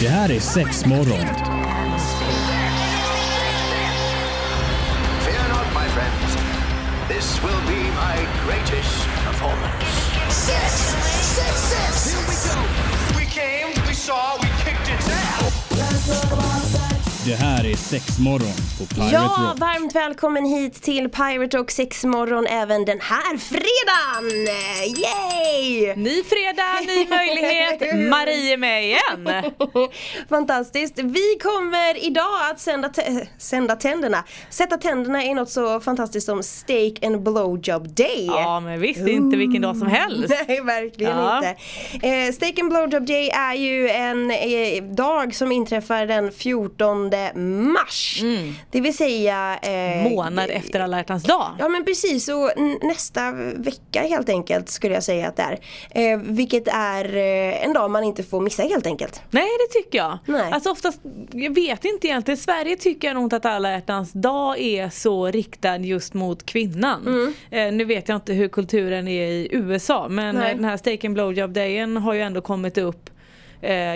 Det här är sex morgon. Fear not, my friends. This will be my greatest performance. Six, six, six. Here we go. We came, we saw, we kicked its ass. Det här är sex morgon på Pirate Ja, Rock. varmt välkommen hit till Pirate Rock 6 morgon även den här fredagen! Yay! Ny fredag, ny möjlighet. Marie är med igen. Fantastiskt. Vi kommer idag att sända, sända tänderna. Sätta tänderna i något så fantastiskt som Steak and Blowjob Day. Ja men visst, det är inte vilken dag som helst. Nej, verkligen Ja. inte. Eh, Steak and Blowjob Day är ju en eh, dag som inträffar den 14 mars. Det vill säga... Eh, Månad efter alla hjärtans dag. Ja men precis, och nästa vecka helt enkelt skulle jag säga att det är. Eh, vilket är eh, en dag man inte får missa helt enkelt. Nej det tycker jag. Nej. Alltså oftast, jag vet inte egentligen, i Sverige tycker jag nog inte att alla hjärtans dag är så riktad just mot kvinnan. Mm. Eh, nu vet jag inte hur kulturen är i USA men Nej. den här Steak and Blowjob dayen har ju ändå kommit upp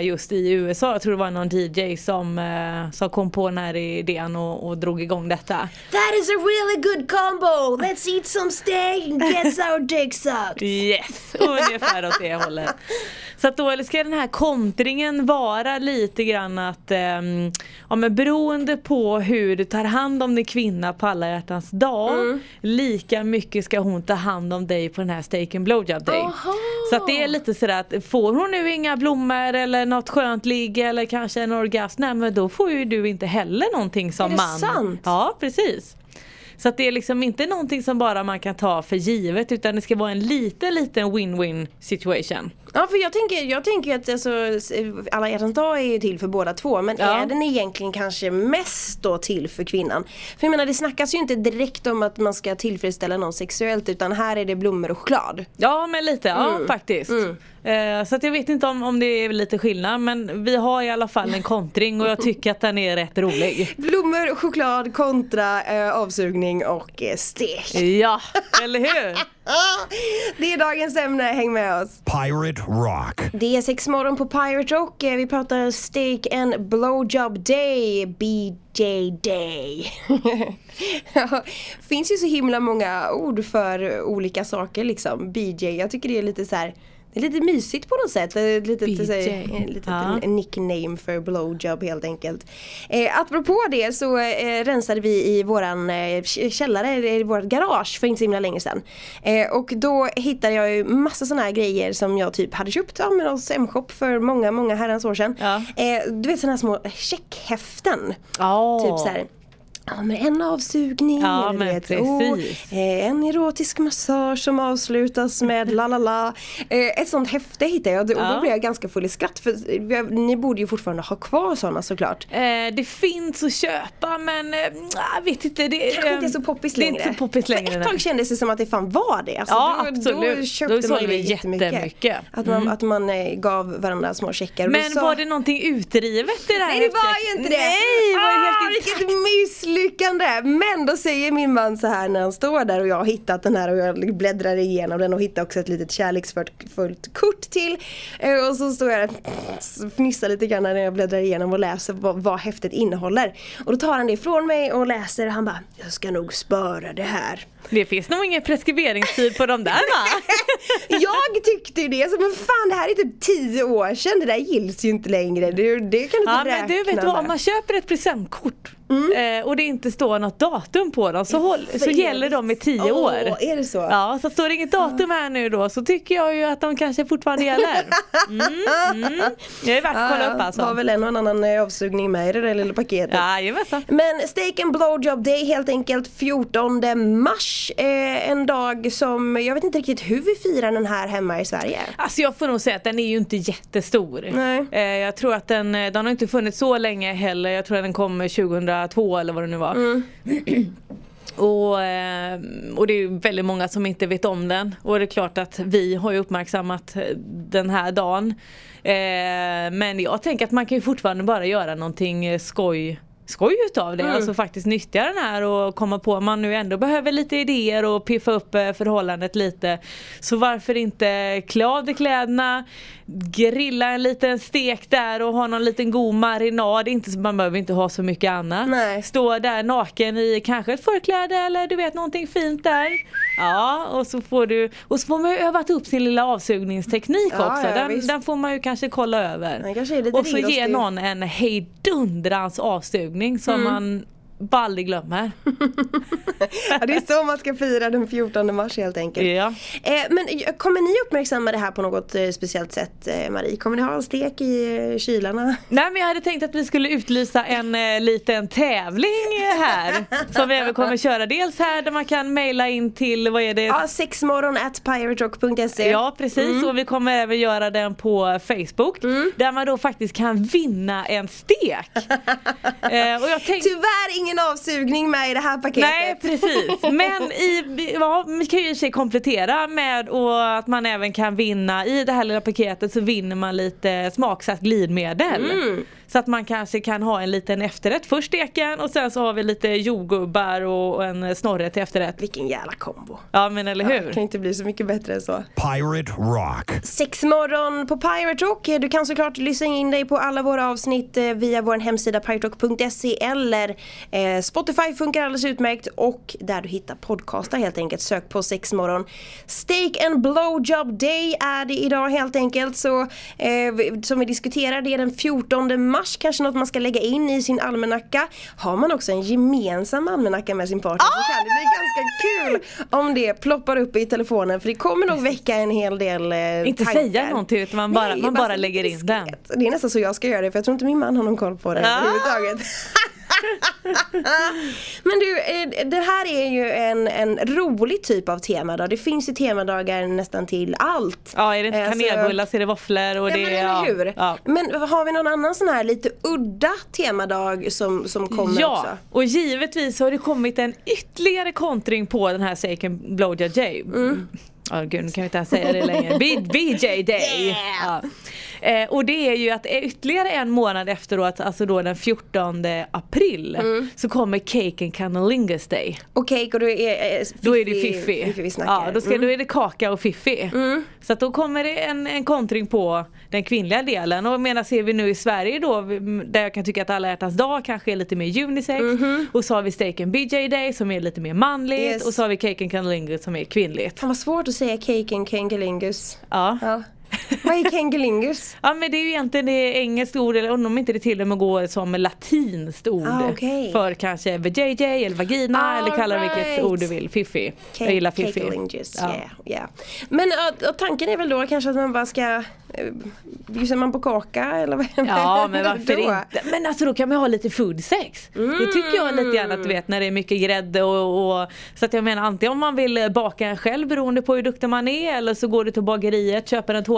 just i USA. Jag tror det var någon DJ som, eh, som kom på den här idén och, och drog igång detta. That is a really good combo! Let's eat some steak and get our dick sucked! Yes, ungefär åt det hållet. Så att då eller ska den här kontringen vara lite grann att ehm, ja, men beroende på hur du tar hand om din kvinna på alla hjärtans dag lika mycket ska hon ta hand om dig på den här steak and blowjob day. Aha. Så att det är lite sådär att får hon nu inga blommor eller något skönt ligg eller kanske en orgasm, nej men då får ju du inte heller någonting som Är det man. sant? Ja precis. Så att det är liksom inte någonting som bara man kan ta för givet utan det ska vara en liten liten win-win situation. Ja för jag tänker, jag tänker att alltså, alla hjärtans dag är ju till för båda två men Ja. är den egentligen kanske mest då till för kvinnan? För jag menar det snackas ju inte direkt om att man ska tillfredsställa någon sexuellt utan här är det blommor och choklad. Ja men lite, ja Mm. faktiskt. Eh, så att jag vet inte om, om det är lite skillnad men vi har i alla fall en kontring och jag tycker att den är rätt rolig. Blommor, choklad kontra eh, avsugning och eh, stek. Ja, eller hur? Det är dagens ämne, häng med oss. Pirate Rock. Det är sex morgon på Pirate Rock. Eh, Vi pratar Steak and Blowjob Day, BJ Day. Ja, finns ju så himla många ord för olika saker liksom. BJ, jag tycker det är lite så här. Det är lite mysigt på något sätt. Litet, BJ. så här, en litet Ja. en nickname för blowjob helt enkelt. Eh, apropå det så eh, rensade vi i våran eh, källare, i vårt garage för inte så himla länge sedan. Eh, och då hittade jag ju massa sådana här grejer som jag typ hade köpt ja, med hos M-shop för många, många herrans år sedan. Ja. Eh, du vet sådana här små checkhäften. Ja. Typ så här. Ja men en avsugning, Ja, eller vet, oh, eh, en erotisk massage som avslutas med la la la. Eh, ett sånt häfte hittade jag och då Ja. blev jag ganska full i skratt för ni borde ju fortfarande ha kvar sådana såklart. Eh, det finns att köpa men eh, jag vet inte. Det, Kanske inte är så poppis det är längre. inte så poppis längre. För ett tag kändes det som att det fan var det. Alltså, Ja, då, absolut. Då köpte Då sålde man ju vi jättemycket. jättemycket. Att man, att man gav varandra små checkar. Då Men sa- var det någonting utdrivet i det här Nej det var ju inte det! Nej, det var ju ah, helt vilket intakt. Misslyckande! Men då säger min man så här när han står där och jag har hittat den här och jag bläddrar igenom den och hittar också ett litet kärleksfullt kort till. Eh, Och så står jag där och fnissar lite grann när jag bläddrar igenom och läser vad, vad häftet innehåller. Och då tar han det ifrån mig och läser och han bara Jag ska nog spara det här. Det finns nog ingen preskriberingstid på de där va? Jag tyckte ju det, så men fan det här är typ 10 år sedan, det där gills ju inte längre. Det, det kan du Ja inte men du vet räkna du vad, om man köper ett presentkort eh, och det inte står något datum på dem så, håll, så gäller de i 10 Åh, år. är det så? Ja, så står det inget datum här nu då så tycker jag ju att de kanske fortfarande gäller. Mm, mm. Det är värt att kolla upp Har alltså. väl en och annan eh, avsugning med i det där lilla paketet. Jajamensan. Men Steak and Blowjob Day helt enkelt 14 mars. Eh, en dag som, jag vet inte riktigt hur vi firar den här hemma i Sverige. Alltså jag får nog säga att den är ju inte jättestor. Nej. Eh, jag tror att den, eh, den har inte funnits så länge heller. Jag tror att den kom 2002 eller vad det nu var. Mm. Och, eh, och det är väldigt många som inte vet om den. Och det är klart att vi har ju uppmärksammat eh, den här dagen. Eh, men jag tänker att man kan ju fortfarande bara göra någonting skoj skoj utav det. Mm. Alltså faktiskt nyttja den här och komma på om man nu ändå behöver lite idéer och piffa upp eh, förhållandet lite. Så varför inte klä av dig kläderna, grilla en liten stek där och ha någon liten god marinad. Inte, man behöver inte ha så mycket annat. Nej. Stå där naken i kanske ett förkläde eller du vet någonting fint där. Ja och så får du och så får man ju övat upp sin lilla avsugningsteknik Ja, också. ja, den, den får man ju kanske kolla över. Och så ge ringrostig. någon en hejdundrans avsugning som Mm. man bara aldrig glömmer. Ja, det är så man ska fira den 14 mars helt enkelt. Ja. Eh, men kommer ni uppmärksamma det här på något eh, speciellt sätt eh, Marie? Kommer ni ha en stek i kylarna? Nej men jag hade tänkt att vi skulle utlysa en liten tävling här. som vi även kommer köra. Dels här där man kan mejla in till, vad är det? Ja, sexmorgon at piraterock.se Ja precis och vi kommer även göra den på Facebook där man då faktiskt kan vinna en stek. och jag tänkte Tyvärr ingen avsugning med i det här paketet. Nej precis, men i, ja, vi kan ju i sig komplettera med och att man även kan vinna i det här lilla paketet så vinner man lite smaksatt glidmedel. Så att man kanske kan ha en liten efterrätt, först steken och sen så har vi lite jordgubbar och en snorre till efterrätt. Vilken jävla kombo. Ja men eller Det hur? kan inte bli så mycket bättre än så. Pirate Rock. Sexmorgon på Pirate Rock. Du kan såklart lyssna in dig på alla våra avsnitt eh, via vår hemsida piraterock.se eller eh, Spotify funkar alldeles utmärkt och där du hittar podcastar helt enkelt. Sök på Sexmorgon. Steak and blowjob day är det idag helt enkelt. Så eh, som vi diskuterar det är den 14 mars. Kanske något man ska lägga in i sin almanacka. Har man också en gemensam almanacka med sin partner så kan det bli ganska kul om det ploppar upp i telefonen för det kommer nog väcka en hel del eh, Inte tankar. säga någonting utan man bara, Nej, man bara lägger in den. Det är nästan så jag ska göra det för jag tror inte min man har någon koll på det Ah. överhuvudtaget. Men du, eh, det här är ju en, en rolig typ av temadag. Det finns ju temadagar nästan till allt. Ja är det inte Eh, kanelbullar så är det våfflor och Ja det men eller hur. ja. Men har vi någon annan sån här lite udda temadag som, som kommer ja, också? och givetvis har det kommit en ytterligare kontring på den här Steak and Blowjob Day. Mm. Ja gud nu kan vi inte ens säga det längre. BJ Day! Yeah! Ja. Eh, och det är ju att eh, ytterligare en månad efteråt, alltså då den 14 april, Mm. så kommer Cake and Cunnilingus Day. Och cake och då är, eh, Då är det fiffi. fiffi vi ja, då, ska, Mm. då är det kaka och fiffi. Så att då kommer det en, en kontring på den kvinnliga delen. Och medan ser vi nu i Sverige då, där jag kan tycka att alla hjärtans dag kanske är lite mer unisex. Och så har vi Steak and BJ Day som är lite mer manligt. Yes. Och så har vi Cake and Cunnilingus som är kvinnligt. Fan vad svårt att säga cake and kengelingus. Ja. Ja. Vad är kengelingus? Ja men det är ju egentligen det engelskt ord eller om inte det till och med går som latinskt ord. Ah, okej. För kanske VJJ eller vagina All eller kalla det vilket right. ord du vill. Fiffi. Jag gillar fiffi. Ja. yeah, yeah. Men och, och tanken är väl då kanske att man bara ska eh, Bjussar man på kaka eller vad Ja men varför då? inte? Men alltså då kan man ha lite food sex. Det tycker jag lite grann att du vet när det är mycket grädde och, och Så att jag menar antingen om man vill baka en själv beroende på hur duktig man är eller så går du till bageriet, köper en tårta.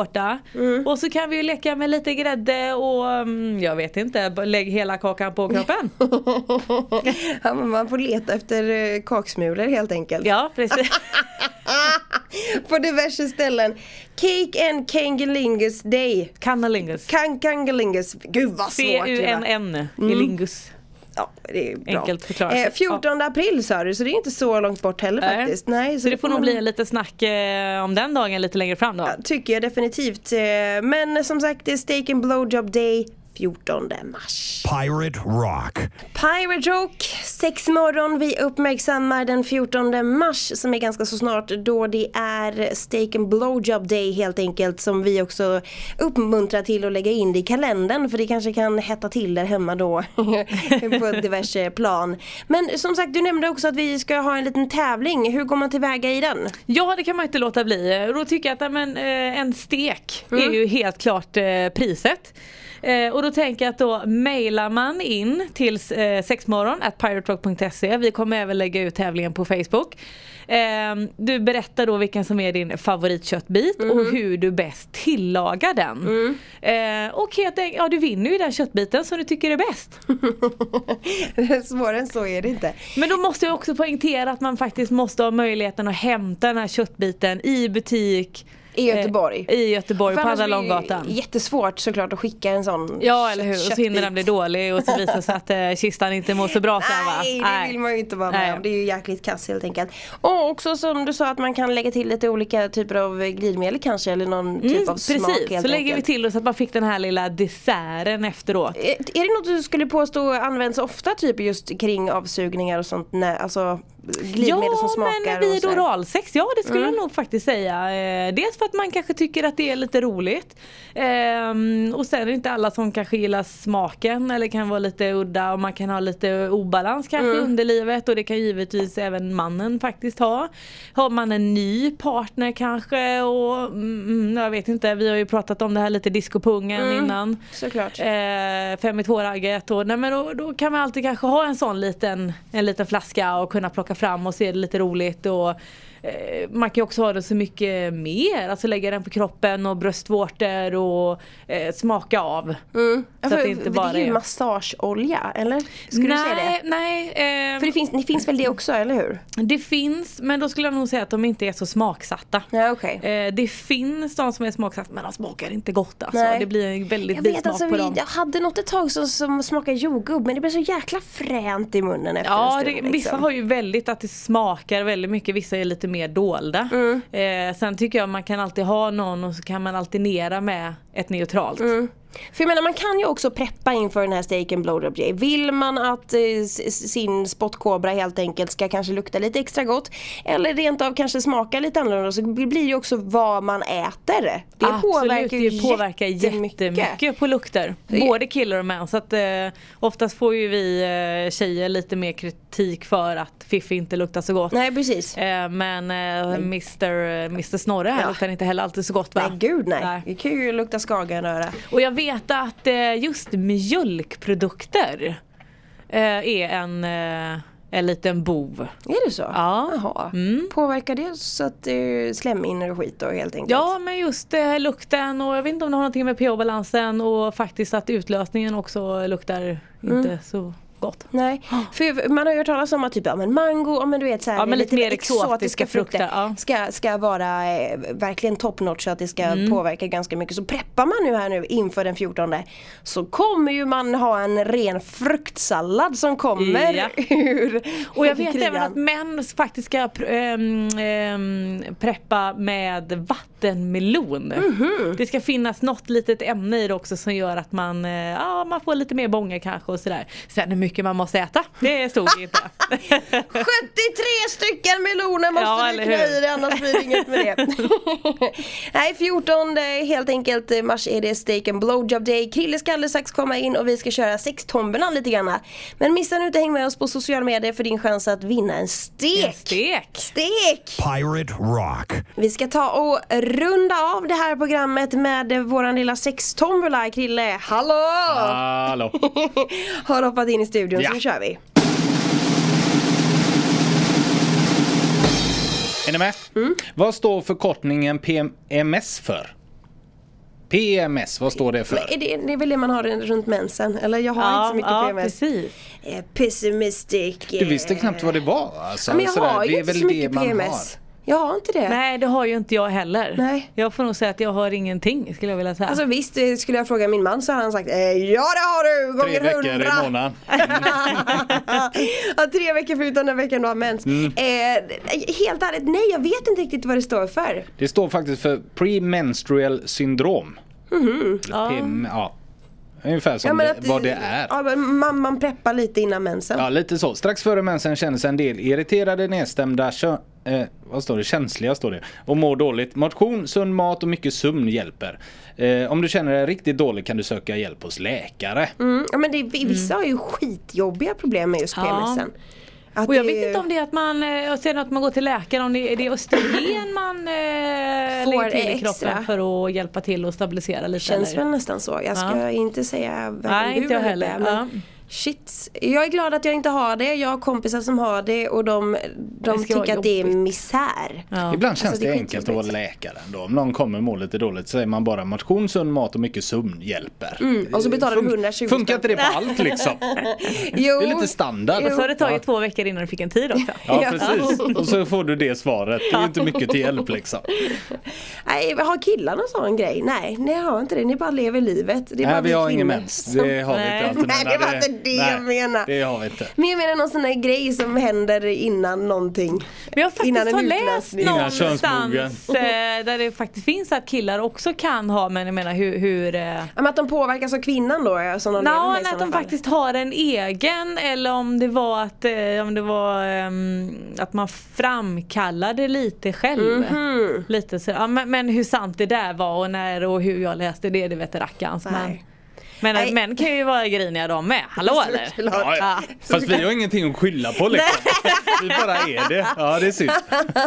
Och så kan vi ju leka med lite grädde och mm, jag vet inte, lägg hela kakan på kroppen. ja, man får leta efter eh, kaksmulor helt enkelt. Ja precis. på diverse ställen. Cake and Kangalingus Day. Kannalingus. Kan Kangalingus. Gud vad svårt. C-U-N-N i lingus. Ja, det är bra. Enkelt förklarat. Eh, 14 april sa du, så det är inte så långt bort heller Nej. faktiskt. Nej, Så det får nog man- bli lite snack eh, om den dagen lite längre fram då. Tycker jag definitivt. Eh, Men som sagt, det är Steak and Blowjob Day 14 mars. Pirate Rock. Pirate Rock, sex morgon. Vi uppmärksammar den 14 mars som är ganska så snart då det är Steak and Blowjob Day helt enkelt som vi också uppmuntrar till att lägga in det i kalendern för det kanske kan hetta till där hemma då på diverse plan. Men som sagt, du nämnde också att vi ska ha en liten tävling. Hur går man tillväga i den? Ja det kan man inte låta bli. Då tycker jag att men, eh, en stek är ju helt klart eh, priset. Eh, och då tänker jag att då mailar man in till eh, sexmorgon at piraterock.se. Vi kommer även lägga ut tävlingen på Facebook. Eh, du berättar då vilken som är din favoritköttbit och hur du bäst tillagar den. Eh, och helt enkelt, ja du vinner ju den köttbiten som du tycker är bäst. Svårare än så är det inte. Men då måste jag också poängtera att man faktiskt måste ha möjligheten att hämta den här köttbiten i butik I Göteborg. Eh, I Göteborg, på Andra Långgatan. Jättesvårt såklart att skicka en sån Ja eller hur, och så hinner den bli dålig och så visar det sig att eh, kistan inte mår så bra sen va? Nej, det vill man ju inte vara med om. Det är ju jäkligt kass helt enkelt. Och också som du sa att man kan lägga till lite olika typer av glidmedel kanske eller någon typ Mm, av smak precis, helt så lägger vi enkelt. till oss att man fick den här lilla desserten efteråt. Är är det något du skulle påstå används ofta typ just kring avsugningar och sånt? Nej, alltså glidmedel som smakar men och vid oralsex, ja det skulle jag nog faktiskt säga. Eh, dels för att man kanske tycker att det är lite roligt. Ehm, och sen är det inte alla som kanske gillar smaken eller kan vara lite udda och man kan ha lite obalans kanske Mm. under livet och det kan givetvis även mannen faktiskt ha. Har man en ny partner kanske och mm, jag vet inte, vi har ju pratat om det här lite discopungen Mm. innan. Såklart. Eh, fem i två-ragget och nej, men då, då kan man alltid kanske ha en sån liten, en liten flaska och kunna plocka fram och se det lite roligt och eh, man kan ju också ha det så mycket mer, alltså lägga den på kroppen och bröstvårtor och eh, smaka av. Mm. Så att för, det inte för bara det är ju är- massageolja, eller? Skulle nej, du säga det? Nej, eh, För det finns, det finns väl det också, eller hur? det finns men då skulle jag nog säga att de inte är så smaksatta. Ja, okej. Eh, det finns de som är smaksatta men de smakar inte gott alltså. Nej. Det blir en väldigt Jag vet alltså, på dem. jag hade något ett tag som, som smakar jordgubb men det blev så jäkla fränt i munnen efter en Ja, stund. det, liksom. vissa har ju väldigt att det smakar väldigt mycket, vissa är lite mer dolda. Mm. Eh, sen tycker jag man kan alltid ha någon och så kan man alternera med ett neutralt. Mm. För jag menar man kan ju också preppa inför den här steak and blowjob day. Vill man att eh, sin spottkobra helt enkelt ska kanske lukta lite extra gott eller rent av kanske smaka lite annorlunda så blir ju också vad man äter. Det Absolut, påverkar ju det påverkar jättemycket. jättemycket på lukter. Både killar och män. Så att, eh, oftast får ju vi eh, tjejer lite mer kritik för att Fiffi inte luktar så gott. Nej precis. Eh, men eh, Mr, Mr Snorre här Ja. luktar inte heller alltid så gott va? Nej gud nej. Nej. Det kan ju lukta skagenröra. Och jag vet att eh, just mjölkprodukter eh, är en, eh, en liten bov. Är det så? Ja. Jaha. Mm. Påverkar det så att det slemhinnor och skit då helt enkelt? Ja men just lukten och jag vet inte om det har någonting med pH-balansen och faktiskt att utlösningen också luktar Mm. inte så gott. Nej, för man har ju hört talas om att typ, ja, men mango, ja, men du vet så här, Ja, men lite mer exotiska exotiska frukter, frukter, ja. ska, ska vara eh, verkligen top notch så att det ska Mm. påverka ganska mycket. Så preppar man nu här nu inför den 14 så kommer ju man ha en ren fruktsallad som kommer Ja. ur Och jag vet krigan. även att män faktiskt ska ehm, ehm, preppa med vattenmelon. Mhm. Det ska finnas något litet ämne i det också som gör att man, eh, ja, man får lite mer bånga kanske och sådär. Sen hur mycket man måste äta, det stod inte. 73 stycken meloner måste Ja, du knö i dig annars blir det inget med det. Nej 14 eh, helt enkelt eh, mars är det steak and blowjob day. Krille ska alldeles strax komma in och vi ska köra sextomberna lite grann. Men missa nu inte häng med oss på sociala medier för din chans att vinna en stek. Stek! Stek! Pirate Rock. Vi ska ta och runda av det här programmet med eh, våran lilla sextombola. Krille, hallå! Hallå. Har hoppat in i studion Ja. så nu kör vi. Är ni med? Mm. Vad står förkortningen PMS för? PMS, vad står det för? Är det, det är väl det man har runt mensen? Eller jag har inte så mycket ja, PMS. precis. Eh, pessimistic. Du visste knappt vad det var alltså. Ja, men jag sådär. har det ju är inte väl så mycket PMS. Jag har inte det. Nej det har ju inte jag heller. Nej. Jag får nog säga att jag har ingenting skulle jag vilja säga. Alltså visst, eh, skulle jag fråga min man så hade han sagt eh, Ja det har du! Tre Gånger veckor hundra! i månaden. ja, tre veckor förutom den veckan du har mens. Mm. Eh, helt ärligt, nej jag vet inte riktigt vad det står för. Det står faktiskt för premenstrual syndrom. Eller PM, ja. Ungefär som. Ja, det, att, vad det är. Ja, man, man preppar lite innan mensen. Ja, lite så. Strax före mensen känner sig en del irriterade, nedstämda, kö- eh, vad står det? känsliga står det. Och mår dåligt. Motion, sund mat och mycket sömn hjälper. Eh, om du känner dig riktigt dålig kan du söka hjälp hos läkare. Mm, ja, men det, vissa har ju skitjobbiga problem med just Ja. PMSen. Att Och jag det- vet inte om det är att man, eh, jag ser att man går till läkaren, om det är, det östrogen man eh, Får lägger till i extra. kroppen för att hjälpa till och stabilisera lite Känns eller? väl nästan så. Jag ska Ja. inte säga varken Nej, bu inte jag eller heller. bä, men Ja. Shit, jag är glad att jag inte har det. Jag har kompisar som har det och de, de tycker att det är misär. Ja. Ibland känns Alltså, det det enkelt att vara läkare ändå. Om någon kommer och mår lite dåligt så säger man bara motion, sund mat och mycket sömn hjälper. Mm, och så betalar du 120 Funkar inte det på allt liksom? Jo, Det är lite standard. Och så har det tagit två veckor innan du fick en tid också. Ja Ja. precis. Och så får du det svaret. Det är inte mycket till hjälp liksom. nej, har killarna en sån grej? Nej, ni har inte det. Ni bara lever livet. Det är bara Nej vi har ingen mens. Det har vi inte. Allt Nej, det var inte det jag menade. Det har vi inte. Men jag menar någon sån här grej som händer innan någonting. Men jag Innan faktiskt en har läst. Innan någonstans eh, där det faktiskt finns att killar också kan ha men jag menar hur, hur eh, Ja, Men att de påverkas av kvinnan då? ja, Som de lever med i att de fall. faktiskt har en egen eller om det var att, eh, om det var, ehm, att man framkallade lite själv. Mhm. Lite så, ja, men, men hur sant det där var och när och hur jag läste det, det vet rackarns. Men, Nej. Men Nej. män kan ju vara griniga de med. Hallå eller? Ja, ja. Fast vi har ingenting att skylla på liksom. Vi bara är det. Ja det är synd.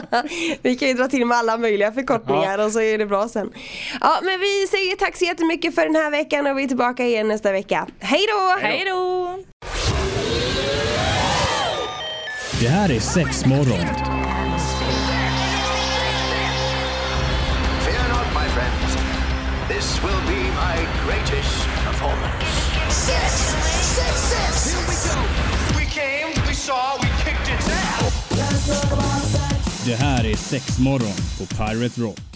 Vi kan ju dra till med alla möjliga förkortningar och så är det bra sen. Ja men vi säger tack så jättemycket för den här veckan och vi är tillbaka igen nästa vecka. Hej då! Hej då! Det här är sex morgon. Fear not, my friends. This will be my greatest performance. Six, six, six. Here we go. We came, we saw, we kicked it down. Det här är sex morgon på Pirate Rock.